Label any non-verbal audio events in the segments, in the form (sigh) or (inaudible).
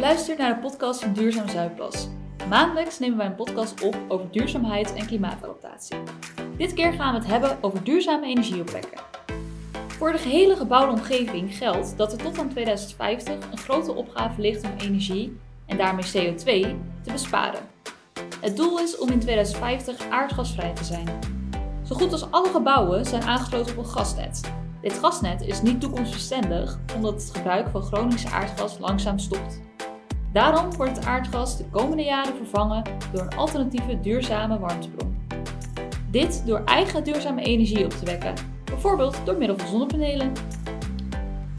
luistert naar de podcast Duurzaam Zuidplas. Maandelijks nemen wij een podcast op over duurzaamheid en klimaatadaptatie. Dit keer gaan we het hebben over duurzame energieopwekken. Voor de gehele gebouwde omgeving geldt dat er tot aan 2050 een grote opgave ligt om energie, en daarmee CO2, te besparen. Het doel is om in 2050 aardgasvrij te zijn. Zo goed als alle gebouwen zijn aangesloten op een gasnet. Dit gasnet is niet toekomstbestendig omdat het gebruik van Groningse aardgas langzaam stopt. Daarom wordt het aardgas de komende jaren vervangen door een alternatieve duurzame warmtebron. Dit door eigen duurzame energie op te wekken, bijvoorbeeld door middel van zonnepanelen.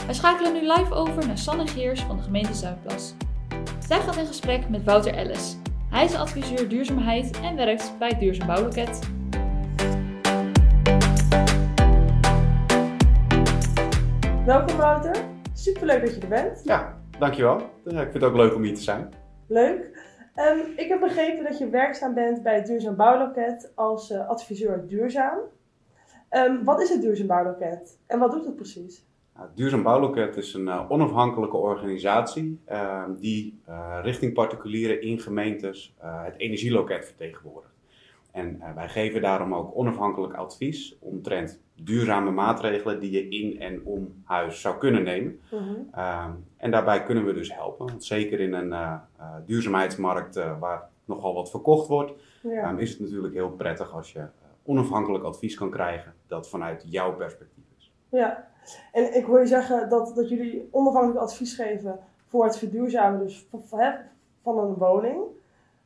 Wij schakelen nu live over naar Sanne Geers van de gemeente Zuidplas. Zij gaat in gesprek met Wouter Ellis. Hij is adviseur duurzaamheid en werkt bij het Duurzaam Bouwloket. Welkom Wouter, superleuk dat je er bent. Ja, dankjewel. Ik vind het ook leuk om hier te zijn. Leuk. Ehm, ik heb begrepen dat je werkzaam bent bij het Duurzaam Bouwloket als eh, adviseur duurzaam. Ehm, wat is het Duurzaam Bouwloket en wat doet het precies? Nou, het Duurzaam Bouwloket is een uh, onafhankelijke organisatie uh, die richting particulieren in gemeentes het energieloket vertegenwoordigt. En wij geven daarom ook onafhankelijk advies omtrent duurzame maatregelen die je in en om huis zou kunnen nemen. Mm en daarbij kunnen we dus helpen. Want zeker in een duurzaamheidsmarkt waar nogal wat verkocht wordt, ja. um, is het natuurlijk heel prettig als je onafhankelijk advies kan krijgen dat vanuit jouw perspectief is. Ja, en ik hoor je zeggen dat, dat jullie onafhankelijk advies geven voor het verduurzamen dus van, van een woning.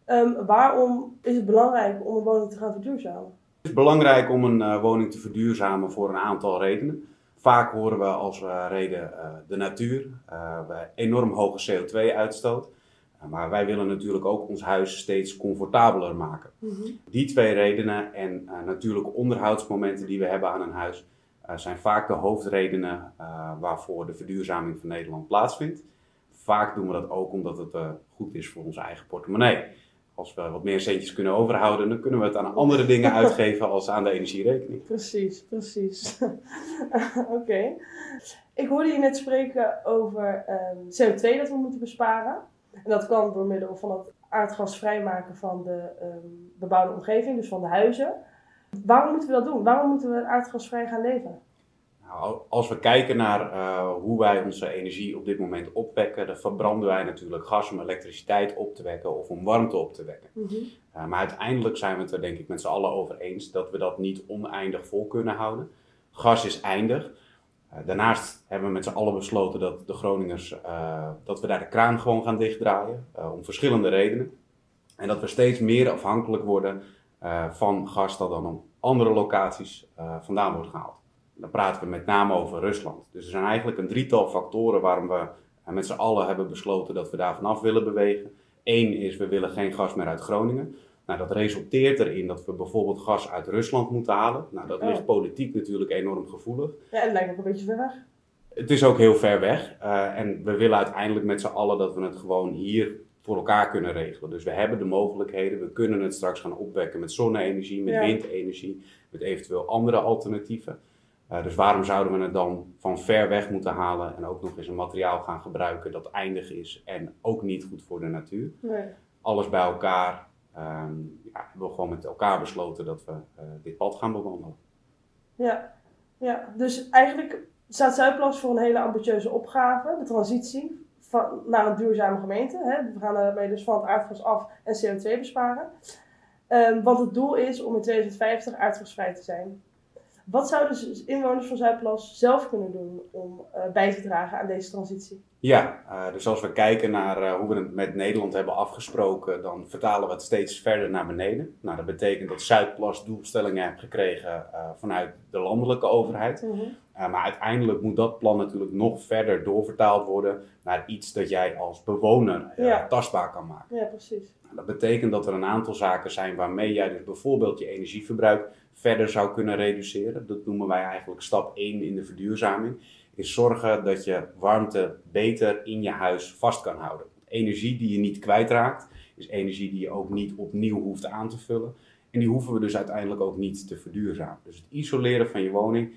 Um, waarom is het belangrijk om een woning te gaan verduurzamen? Het is belangrijk om een uh, woning te verduurzamen voor een aantal redenen. Vaak horen we als uh, reden uh, de natuur, we enorm hoge CO2-uitstoot. maar wij willen natuurlijk ook ons huis steeds comfortabeler maken. Mm -hmm. Die twee redenen en natuurlijk onderhoudsmomenten die we hebben aan een huis zijn vaak de hoofdredenen waarvoor de verduurzaming van Nederland plaatsvindt. Vaak doen we dat ook omdat het goed is voor onze eigen portemonnee. Als we wat meer centjes kunnen overhouden, dan kunnen we het aan andere (laughs) dingen uitgeven als aan de energierekening. Precies, precies. (laughs) Oké. Okay. Ik hoorde je net spreken over um, CO2 dat we moeten besparen. En dat kan door middel van het aardgas vrijmaken van de um, bebouwde omgeving, dus van de huizen. Waarom moeten we dat doen? Waarom moeten we aardgasvrij gaan leven? Nou, als we kijken naar uh, hoe wij onze energie op dit moment opwekken, dan verbranden wij natuurlijk gas om elektriciteit op te wekken of om warmte op te wekken. Mm -hmm. uh, maar uiteindelijk zijn we het er denk ik met z'n allen over eens dat we dat niet oneindig vol kunnen houden. Gas is eindig. Uh, daarnaast hebben we met z'n allen besloten dat de Groningers, dat we daar de kraan gewoon gaan dichtdraaien, om verschillende redenen. En dat we steeds meer afhankelijk worden van gas dat dan op andere locaties vandaan wordt gehaald. Dan praten we met name over Rusland. Dus er zijn eigenlijk een drietal factoren waarom we uh, met z'n allen hebben besloten dat we daar vanaf willen bewegen. Eén is, we willen geen gas meer uit Groningen. Nou, dat resulteert erin dat we bijvoorbeeld gas uit Rusland moeten halen. Nou, dat ligt politiek natuurlijk enorm gevoelig. Ja, en het lijkt ook een beetje ver weg. Het is ook heel ver weg. en we willen uiteindelijk met z'n allen dat we het gewoon hier voor elkaar kunnen regelen. Dus we hebben de mogelijkheden, we kunnen het straks gaan opwekken met zonne-energie, met ja. windenergie, met eventueel andere alternatieven. Uh, dus waarom zouden we het dan van ver weg moeten halen en ook nog eens een materiaal gaan gebruiken dat eindig is en ook niet goed voor de natuur? Nee. Alles bij elkaar um, ja, hebben we gewoon met elkaar besloten dat we uh, dit pad gaan bewandelen. Ja. ja, dus eigenlijk staat Zuidplas voor een hele ambitieuze opgave, de transitie van, naar een duurzame gemeente. Hè. We gaan daarmee dus van het aardgas af en CO2 besparen. Um, want het doel is om in 2050 aardgasvrij te zijn. Wat zouden dus inwoners van Zuidplas zelf kunnen doen om uh, bij te dragen aan deze transitie? Ja, uh, dus als we kijken naar uh, hoe we het met Nederland hebben afgesproken, dan vertalen we het steeds verder naar beneden. Nou, dat betekent dat Zuidplas doelstellingen heeft gekregen vanuit de landelijke overheid. Mm -hmm. Maar uiteindelijk moet dat plan natuurlijk nog verder doorvertaald worden naar iets dat jij als bewoner ja. tastbaar kan maken. Ja, precies. Nou, dat betekent dat er een aantal zaken zijn waarmee jij dus bijvoorbeeld je energieverbruik verder zou kunnen reduceren. Dat noemen wij eigenlijk stap 1 in de verduurzaming. Is zorgen dat je warmte beter in je huis vast kan houden. Energie die je niet kwijtraakt, is energie die je ook niet opnieuw hoeft aan te vullen. En die hoeven we dus uiteindelijk ook niet te verduurzamen. Dus het isoleren van je woning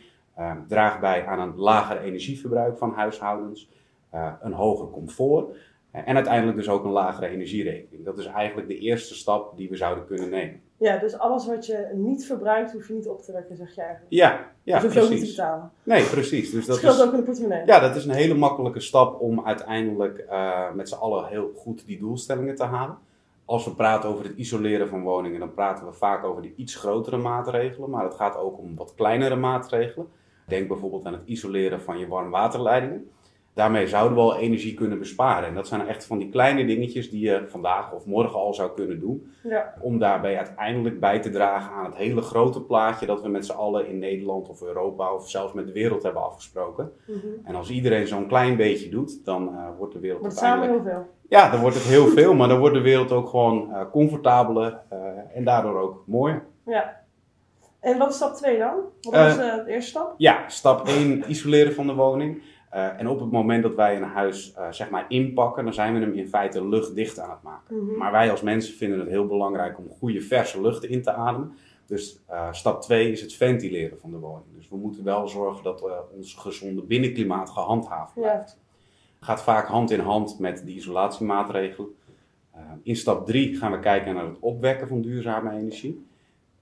draagt bij aan een lager energieverbruik van huishoudens, uh, een hoger comfort. En uiteindelijk dus ook een lagere energierekening. Dat is eigenlijk de eerste stap die we zouden kunnen nemen. Ja, dus alles wat je niet verbruikt, hoef je niet op te wekken, zeg je eigenlijk. Ja, ja dus hoef je ook niet te precies. betalen. Nee, precies. Dus Dat scheelt ook in de portemonnee. ja, dat is een hele makkelijke stap om uiteindelijk eh, met z'n allen heel goed die doelstellingen te halen. Als we praten over het isoleren van woningen, dan praten we vaak over de iets grotere maatregelen. Maar het gaat ook om wat kleinere maatregelen. Denk bijvoorbeeld aan het isoleren van je warmwaterleidingen. Daarmee zouden we al energie kunnen besparen. En dat zijn echt van die kleine dingetjes die je vandaag of morgen al zou kunnen doen. Ja. Om daarbij uiteindelijk bij te dragen aan het hele grote plaatje dat we met z'n allen in Nederland of Europa of zelfs met de wereld hebben afgesproken. Mhm. En als iedereen zo'n klein beetje doet, dan eh, wordt de wereld het samen heel veel. Ja, dan wordt het heel veel, maar dan wordt de wereld ook gewoon eh, comfortabeler eh, en daardoor ook mooier. Ja. En wat is stap 2 dan? Wat Eh, was eh, de eerste stap? Ja, stap 1, isoleren van de woning. Eh, en op het moment dat wij een huis zeg maar inpakken, dan zijn we hem in feite luchtdicht aan het maken. Mhm. Maar wij als mensen vinden het heel belangrijk om goede verse lucht in te ademen. Dus stap 2 is het ventileren van de woning. Dus we moeten wel zorgen dat ons gezonde binnenklimaat gehandhaafd blijft. Gaat vaak hand in hand met de isolatiemaatregelen. In stap 3 gaan we kijken naar het opwekken van duurzame energie.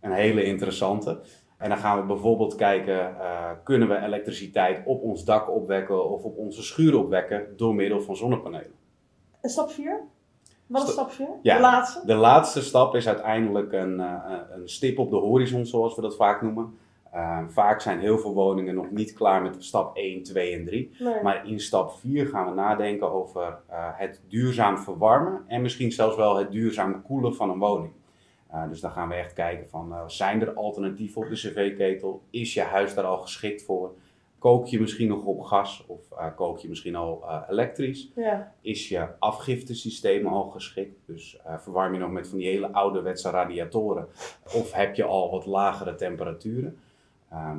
Een hele interessante. En dan gaan we bijvoorbeeld kijken, eh, kunnen we elektriciteit op ons dak opwekken of op onze schuur opwekken door middel van zonnepanelen. En stap 4? Wat is Stap- stap 4? Ja. De laatste? De laatste stap is uiteindelijk een, eh, een stip op de horizon, zoals we dat vaak noemen. Eh, vaak zijn heel veel woningen nog niet klaar met stap 1, 2 en 3. Nee. Maar in stap 4 gaan we nadenken over het duurzaam verwarmen en misschien zelfs wel het duurzaam koelen van een woning. Eh, dus dan gaan we echt kijken van, eh, zijn er alternatieven op de cv-ketel? Is je huis daar al geschikt voor? Kook je misschien nog op gas of eh, kook je misschien al elektrisch? Ja. Is je afgiftesysteem al geschikt? Dus verwarm je nog met van die hele ouderwetse radiatoren? Of heb je al wat lagere temperaturen?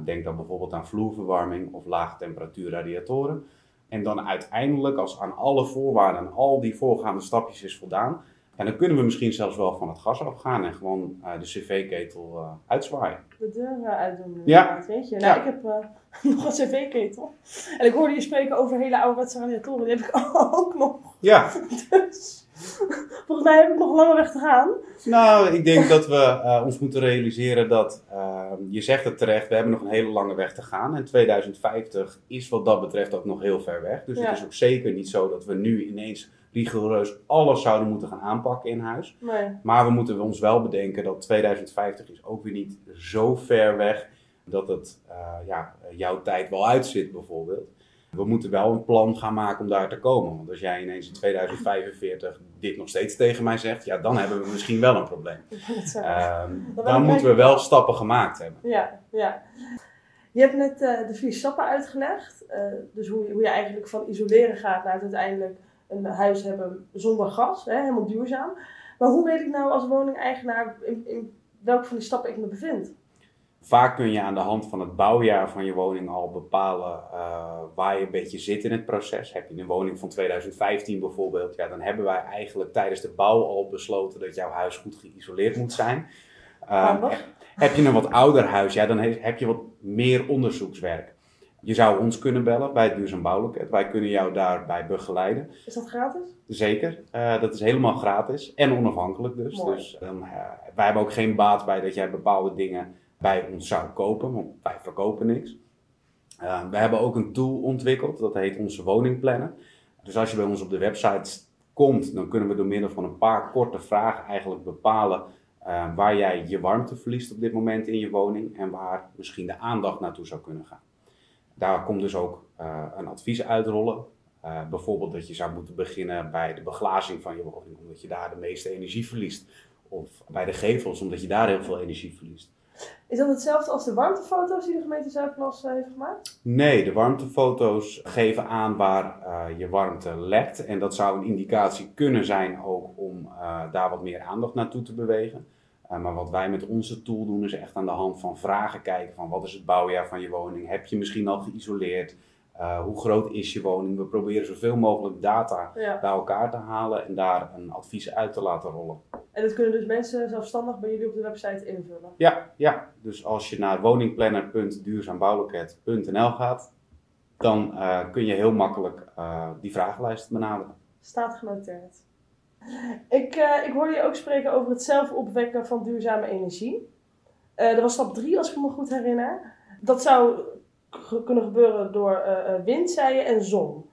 Denk dan bijvoorbeeld aan vloerverwarming of lage temperatuur radiatoren. En dan uiteindelijk, als aan alle voorwaarden en al die voorgaande stapjes is voldaan, en dan kunnen we misschien zelfs wel van het gas afgaan en gewoon eh, de cv-ketel eh, uitzwaaien. De deur eh, uitdoen. Ja. Weet je. Nou, Ja. ik heb (laughs) nog een cv-ketel. En ik hoorde je spreken over hele ouderwetse radiatoren. Die heb ik (laughs) ook nog. Ja, Dus volgens mij heb ik nog een lange weg te gaan. Nou, ik denk dat we eh, ons moeten realiseren dat, eh, je zegt het terecht, we hebben nog een hele lange weg te gaan. En 2050 is wat dat betreft ook nog heel ver weg. Dus Ja. het is ook zeker niet zo dat we nu ineens rigoureus alles zouden moeten gaan aanpakken in huis. Nee. Maar we moeten ons wel bedenken dat 2050 is ook weer niet zo ver weg dat het eh, ja, jouw tijd wel uitzit bijvoorbeeld. We moeten wel een plan gaan maken om daar te komen. Want als jij ineens in 2045 dit nog steeds tegen mij zegt, ja, dan hebben we misschien wel een probleem. (laughs) Ehm, dan moeten we wel stappen gemaakt hebben. Ja, ja. Je hebt net eh, de vier stappen uitgelegd. Eh, dus hoe je, hoe je eigenlijk van isoleren gaat naar het uiteindelijk een huis hebben zonder gas, hè, helemaal duurzaam. Maar hoe weet ik nou als woningeigenaar in, in welke van die stappen ik me bevind? Vaak kun je aan de hand van het bouwjaar van je woning al bepalen eh, waar je een beetje zit in het proces. Heb je een woning van 2015 bijvoorbeeld, ja, dan hebben wij eigenlijk tijdens de bouw al besloten dat jouw huis goed geïsoleerd moet zijn. Eh, Handig. heb je een wat ouder huis, ja, dan he- heb je wat meer onderzoekswerk. Je zou ons kunnen bellen bij het Duurzaam Bouwloket. Wij kunnen jou daarbij begeleiden. Is dat gratis? Zeker, Eh, dat is helemaal gratis en onafhankelijk dus. Mooi. dus eh, wij hebben ook geen baat bij dat jij bepaalde dingen bij ons zou kopen, want wij verkopen niks. Eh, we hebben ook een tool ontwikkeld, dat heet onze woningplanner. Dus als je bij ons op de website komt, dan kunnen we door middel van een paar korte vragen eigenlijk bepalen eh, waar jij je warmte verliest op dit moment in je woning en waar misschien de aandacht naartoe zou kunnen gaan. Daar komt dus ook eh, een advies uitrollen. Eh, bijvoorbeeld dat je zou moeten beginnen bij de beglazing van je woning, omdat je daar de meeste energie verliest. Of bij de gevels, omdat je daar heel veel energie verliest. Is dat hetzelfde als de warmtefoto's die de gemeente Zuidplas eh, heeft gemaakt? Nee, de warmtefoto's geven aan waar eh, je warmte lekt. En dat zou een indicatie kunnen zijn ook om eh, daar wat meer aandacht naartoe te bewegen. Maar wat wij met onze tool doen is echt aan de hand van vragen kijken van wat is het bouwjaar van je woning? Heb je misschien al geïsoleerd? Eh, hoe groot is je woning? We proberen zoveel mogelijk data Ja. bij elkaar te halen en daar een advies uit te laten rollen. En dat kunnen dus mensen zelfstandig bij jullie op de website invullen. Ja, ja. dus als je naar woningplanner.duurzaambouwloket.nl gaat, dan eh, kun je heel makkelijk eh, die vragenlijst benaderen. Staat genoteerd. Ik, ik hoorde je ook spreken over het zelf opwekken van duurzame energie. Dat was stap 3, als ik me goed herinner. Dat zou kunnen gebeuren door uh, wind, zei je, en zon.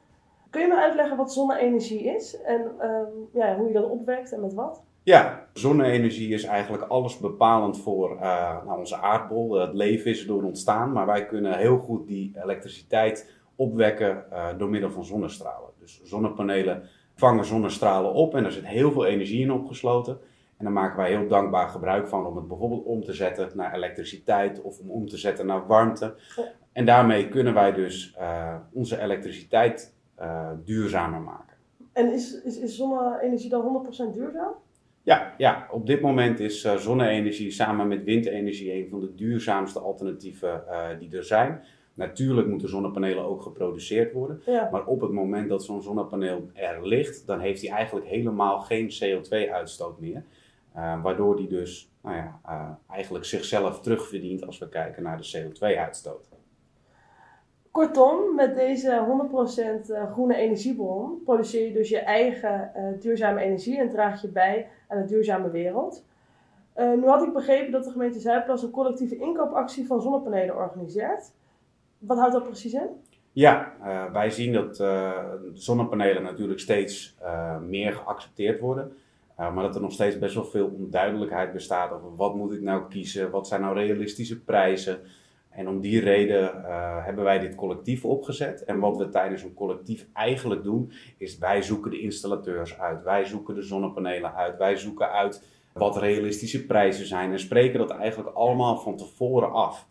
Kun je me uitleggen wat zonne-energie is en ehm, ja, hoe je dat opwekt en met wat? Ja, zonne-energie is eigenlijk alles bepalend voor uh, nou, onze aardbol. Het leven is erdoor ontstaan, maar wij kunnen heel goed die elektriciteit opwekken door middel van zonnestralen. Dus zonnepanelen vangen zonnestralen op en daar zit heel veel energie in opgesloten. En daar maken wij heel dankbaar gebruik van om het bijvoorbeeld om te zetten naar elektriciteit of om om te zetten naar warmte. En daarmee kunnen wij dus uh, onze elektriciteit duurzamer maken. En is, is, is zonne-energie dan 100% duurzaam? Ja, ja, op dit moment is uh, zonne-energie samen met windenergie een van de duurzaamste alternatieven die er zijn. Natuurlijk moeten zonnepanelen ook geproduceerd worden. Ja. Maar op het moment dat zo'n zonnepaneel er ligt, dan heeft hij eigenlijk helemaal geen CO2-uitstoot meer. Uh, waardoor die dus nou ja, eigenlijk zichzelf terugverdient als we kijken naar de CO2-uitstoot. Kortom, met deze 100% groene energiebron produceer je dus je eigen uh, duurzame energie en draag je bij aan de duurzame wereld. Uh, nu had ik begrepen dat de gemeente Zuidplas een collectieve inkoopactie van zonnepanelen organiseert. Wat houdt dat precies in? Ja, wij zien dat zonnepanelen natuurlijk steeds meer geaccepteerd worden. maar dat er nog steeds best wel veel onduidelijkheid bestaat over wat moet ik nou kiezen, wat zijn nou realistische prijzen. En om die reden uh, hebben wij dit collectief opgezet. En wat we tijdens een collectief eigenlijk doen, is wij zoeken de installateurs uit. Wij zoeken de zonnepanelen uit. Wij zoeken uit wat realistische prijzen zijn. En spreken dat eigenlijk allemaal van tevoren af.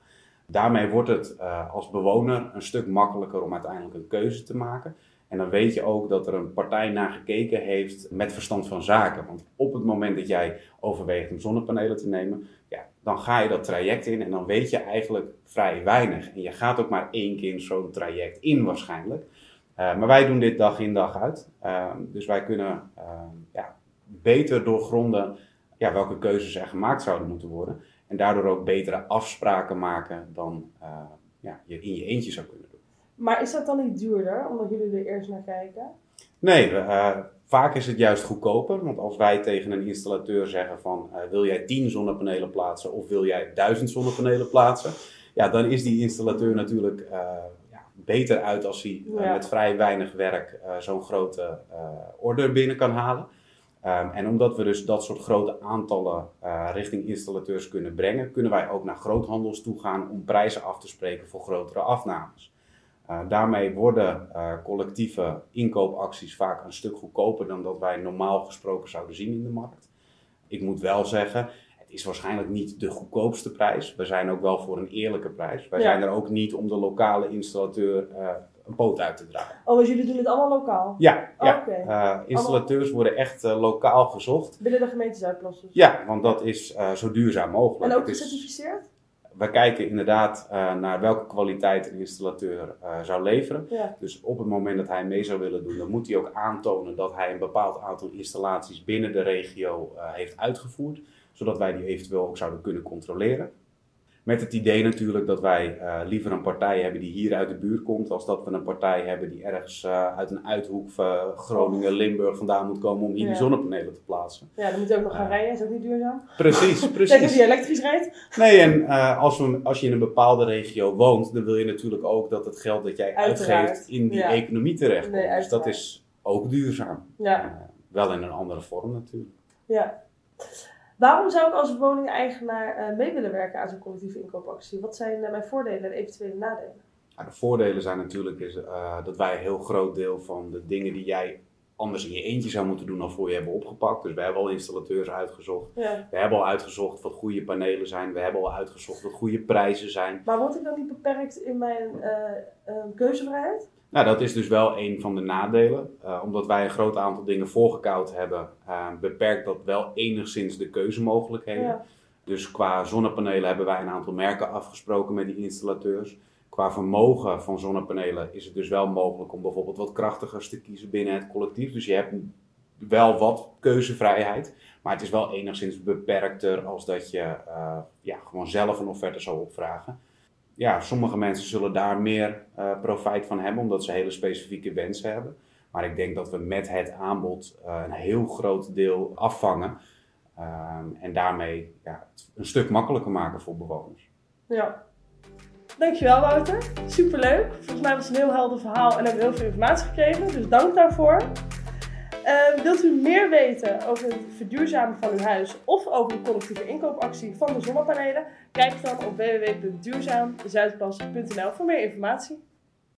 Daarmee wordt het uh, als bewoner een stuk makkelijker om uiteindelijk een keuze te maken. En dan weet je ook dat er een partij naar gekeken heeft met verstand van zaken. Want op het moment dat jij overweegt om zonnepanelen te nemen, ja, dan ga je dat traject in en dan weet je eigenlijk vrij weinig. En je gaat ook maar één keer zo'n traject in waarschijnlijk. Uh, maar wij doen dit dag in dag uit. Uh, dus wij kunnen uh, ja, beter doorgronden ja, welke keuzes er gemaakt zouden moeten worden. En daardoor ook betere afspraken maken dan ja, je in je eentje zou kunnen. Maar is dat dan niet duurder, omdat jullie er eerst naar kijken? Nee, uh, vaak is het juist goedkoper. Want als wij tegen een installateur zeggen van uh, wil jij 10 zonnepanelen plaatsen of wil jij 1000 zonnepanelen plaatsen, ja, dan is die installateur natuurlijk uh, ja, beter uit als hij ja. met vrij weinig werk zo'n grote order binnen kan halen. Um, en omdat we dus dat soort grote aantallen richting installateurs kunnen brengen, kunnen wij ook naar groothandels toe gaan om prijzen af te spreken voor grotere afnames. Uh, daarmee worden uh, collectieve inkoopacties vaak een stuk goedkoper dan dat wij normaal gesproken zouden zien in de markt. Ik moet wel zeggen, het is waarschijnlijk niet de goedkoopste prijs. We zijn ook wel voor een eerlijke prijs. Wij ja. zijn er ook niet om de lokale installateur uh, een poot uit te dragen. Oh, dus jullie doen het allemaal lokaal? Ja, ja. Okay. Uh, installateurs allemaal... worden echt uh, lokaal gezocht. Binnen de gemeente Zuidplas dus? Ja, want dat is zo duurzaam mogelijk. En ook gecertificeerd? We kijken inderdaad uh, naar welke kwaliteit een installateur uh, zou leveren. Ja. Dus op het moment dat hij mee zou willen doen, dan moet hij ook aantonen dat hij een bepaald aantal installaties binnen de regio uh, heeft uitgevoerd, zodat wij die eventueel ook zouden kunnen controleren. Met het idee natuurlijk dat wij uh, liever een partij hebben die hier uit de buurt komt, als dat we een partij hebben die ergens uh, uit een uithoek van Groningen, Limburg vandaan moet komen om hier Ja. die zonnepanelen te plaatsen. Ja, dan moet je ook nog gaan rijden, is ook niet duurzaam? Precies, Zeker (laughs) precies. als je elektrisch rijdt? Nee, en als, we, als je in een bepaalde regio woont, dan wil je natuurlijk ook dat het geld dat jij Uiteraard, uitgeeft in die ja. economie terechtkomt. Nee, dus dat is ook duurzaam. Ja. Wel in een andere vorm natuurlijk. Ja. Waarom zou ik als woningeigenaar eh, mee willen werken aan zo'n collectieve inkoopactie? Wat zijn eh, mijn voordelen en eventuele nadelen? Ja, de voordelen zijn natuurlijk is, uh, dat wij een heel groot deel van de dingen die jij anders in je eentje zou moeten doen al voor je hebben opgepakt. Dus we hebben al installateurs uitgezocht. Ja. We hebben al uitgezocht wat goede panelen zijn. We hebben al uitgezocht wat goede prijzen zijn. Maar word ik dan niet beperkt in mijn uh, keuzevrijheid? Nou, dat is dus wel een van de nadelen. Uh, omdat wij een groot aantal dingen voorgekoud hebben, uh, beperkt dat wel enigszins de keuzemogelijkheden. Ja. Dus qua zonnepanelen hebben wij een aantal merken afgesproken met die installateurs. Qua vermogen van zonnepanelen is het dus wel mogelijk om bijvoorbeeld wat krachtigers te kiezen binnen het collectief. Dus je hebt wel wat keuzevrijheid, maar het is wel enigszins beperkter als dat je uh, ja, gewoon zelf een offerte zou opvragen ja, sommige mensen zullen daar meer uh, profijt van hebben, omdat ze hele specifieke wensen hebben. Maar ik denk dat we met het aanbod een heel groot deel afvangen. Ehm, en daarmee ja, het een stuk makkelijker maken voor bewoners. Ja, Dankjewel Wouter, superleuk. Volgens mij was het een heel helder verhaal en hebben we heel veel informatie gekregen, dus dank daarvoor. Uh, wilt u meer weten over het verduurzamen van uw huis of over de collectieve inkoopactie van de zonnepanelen? Kijk dan op www.duurzaamzuidplas.nl voor meer informatie.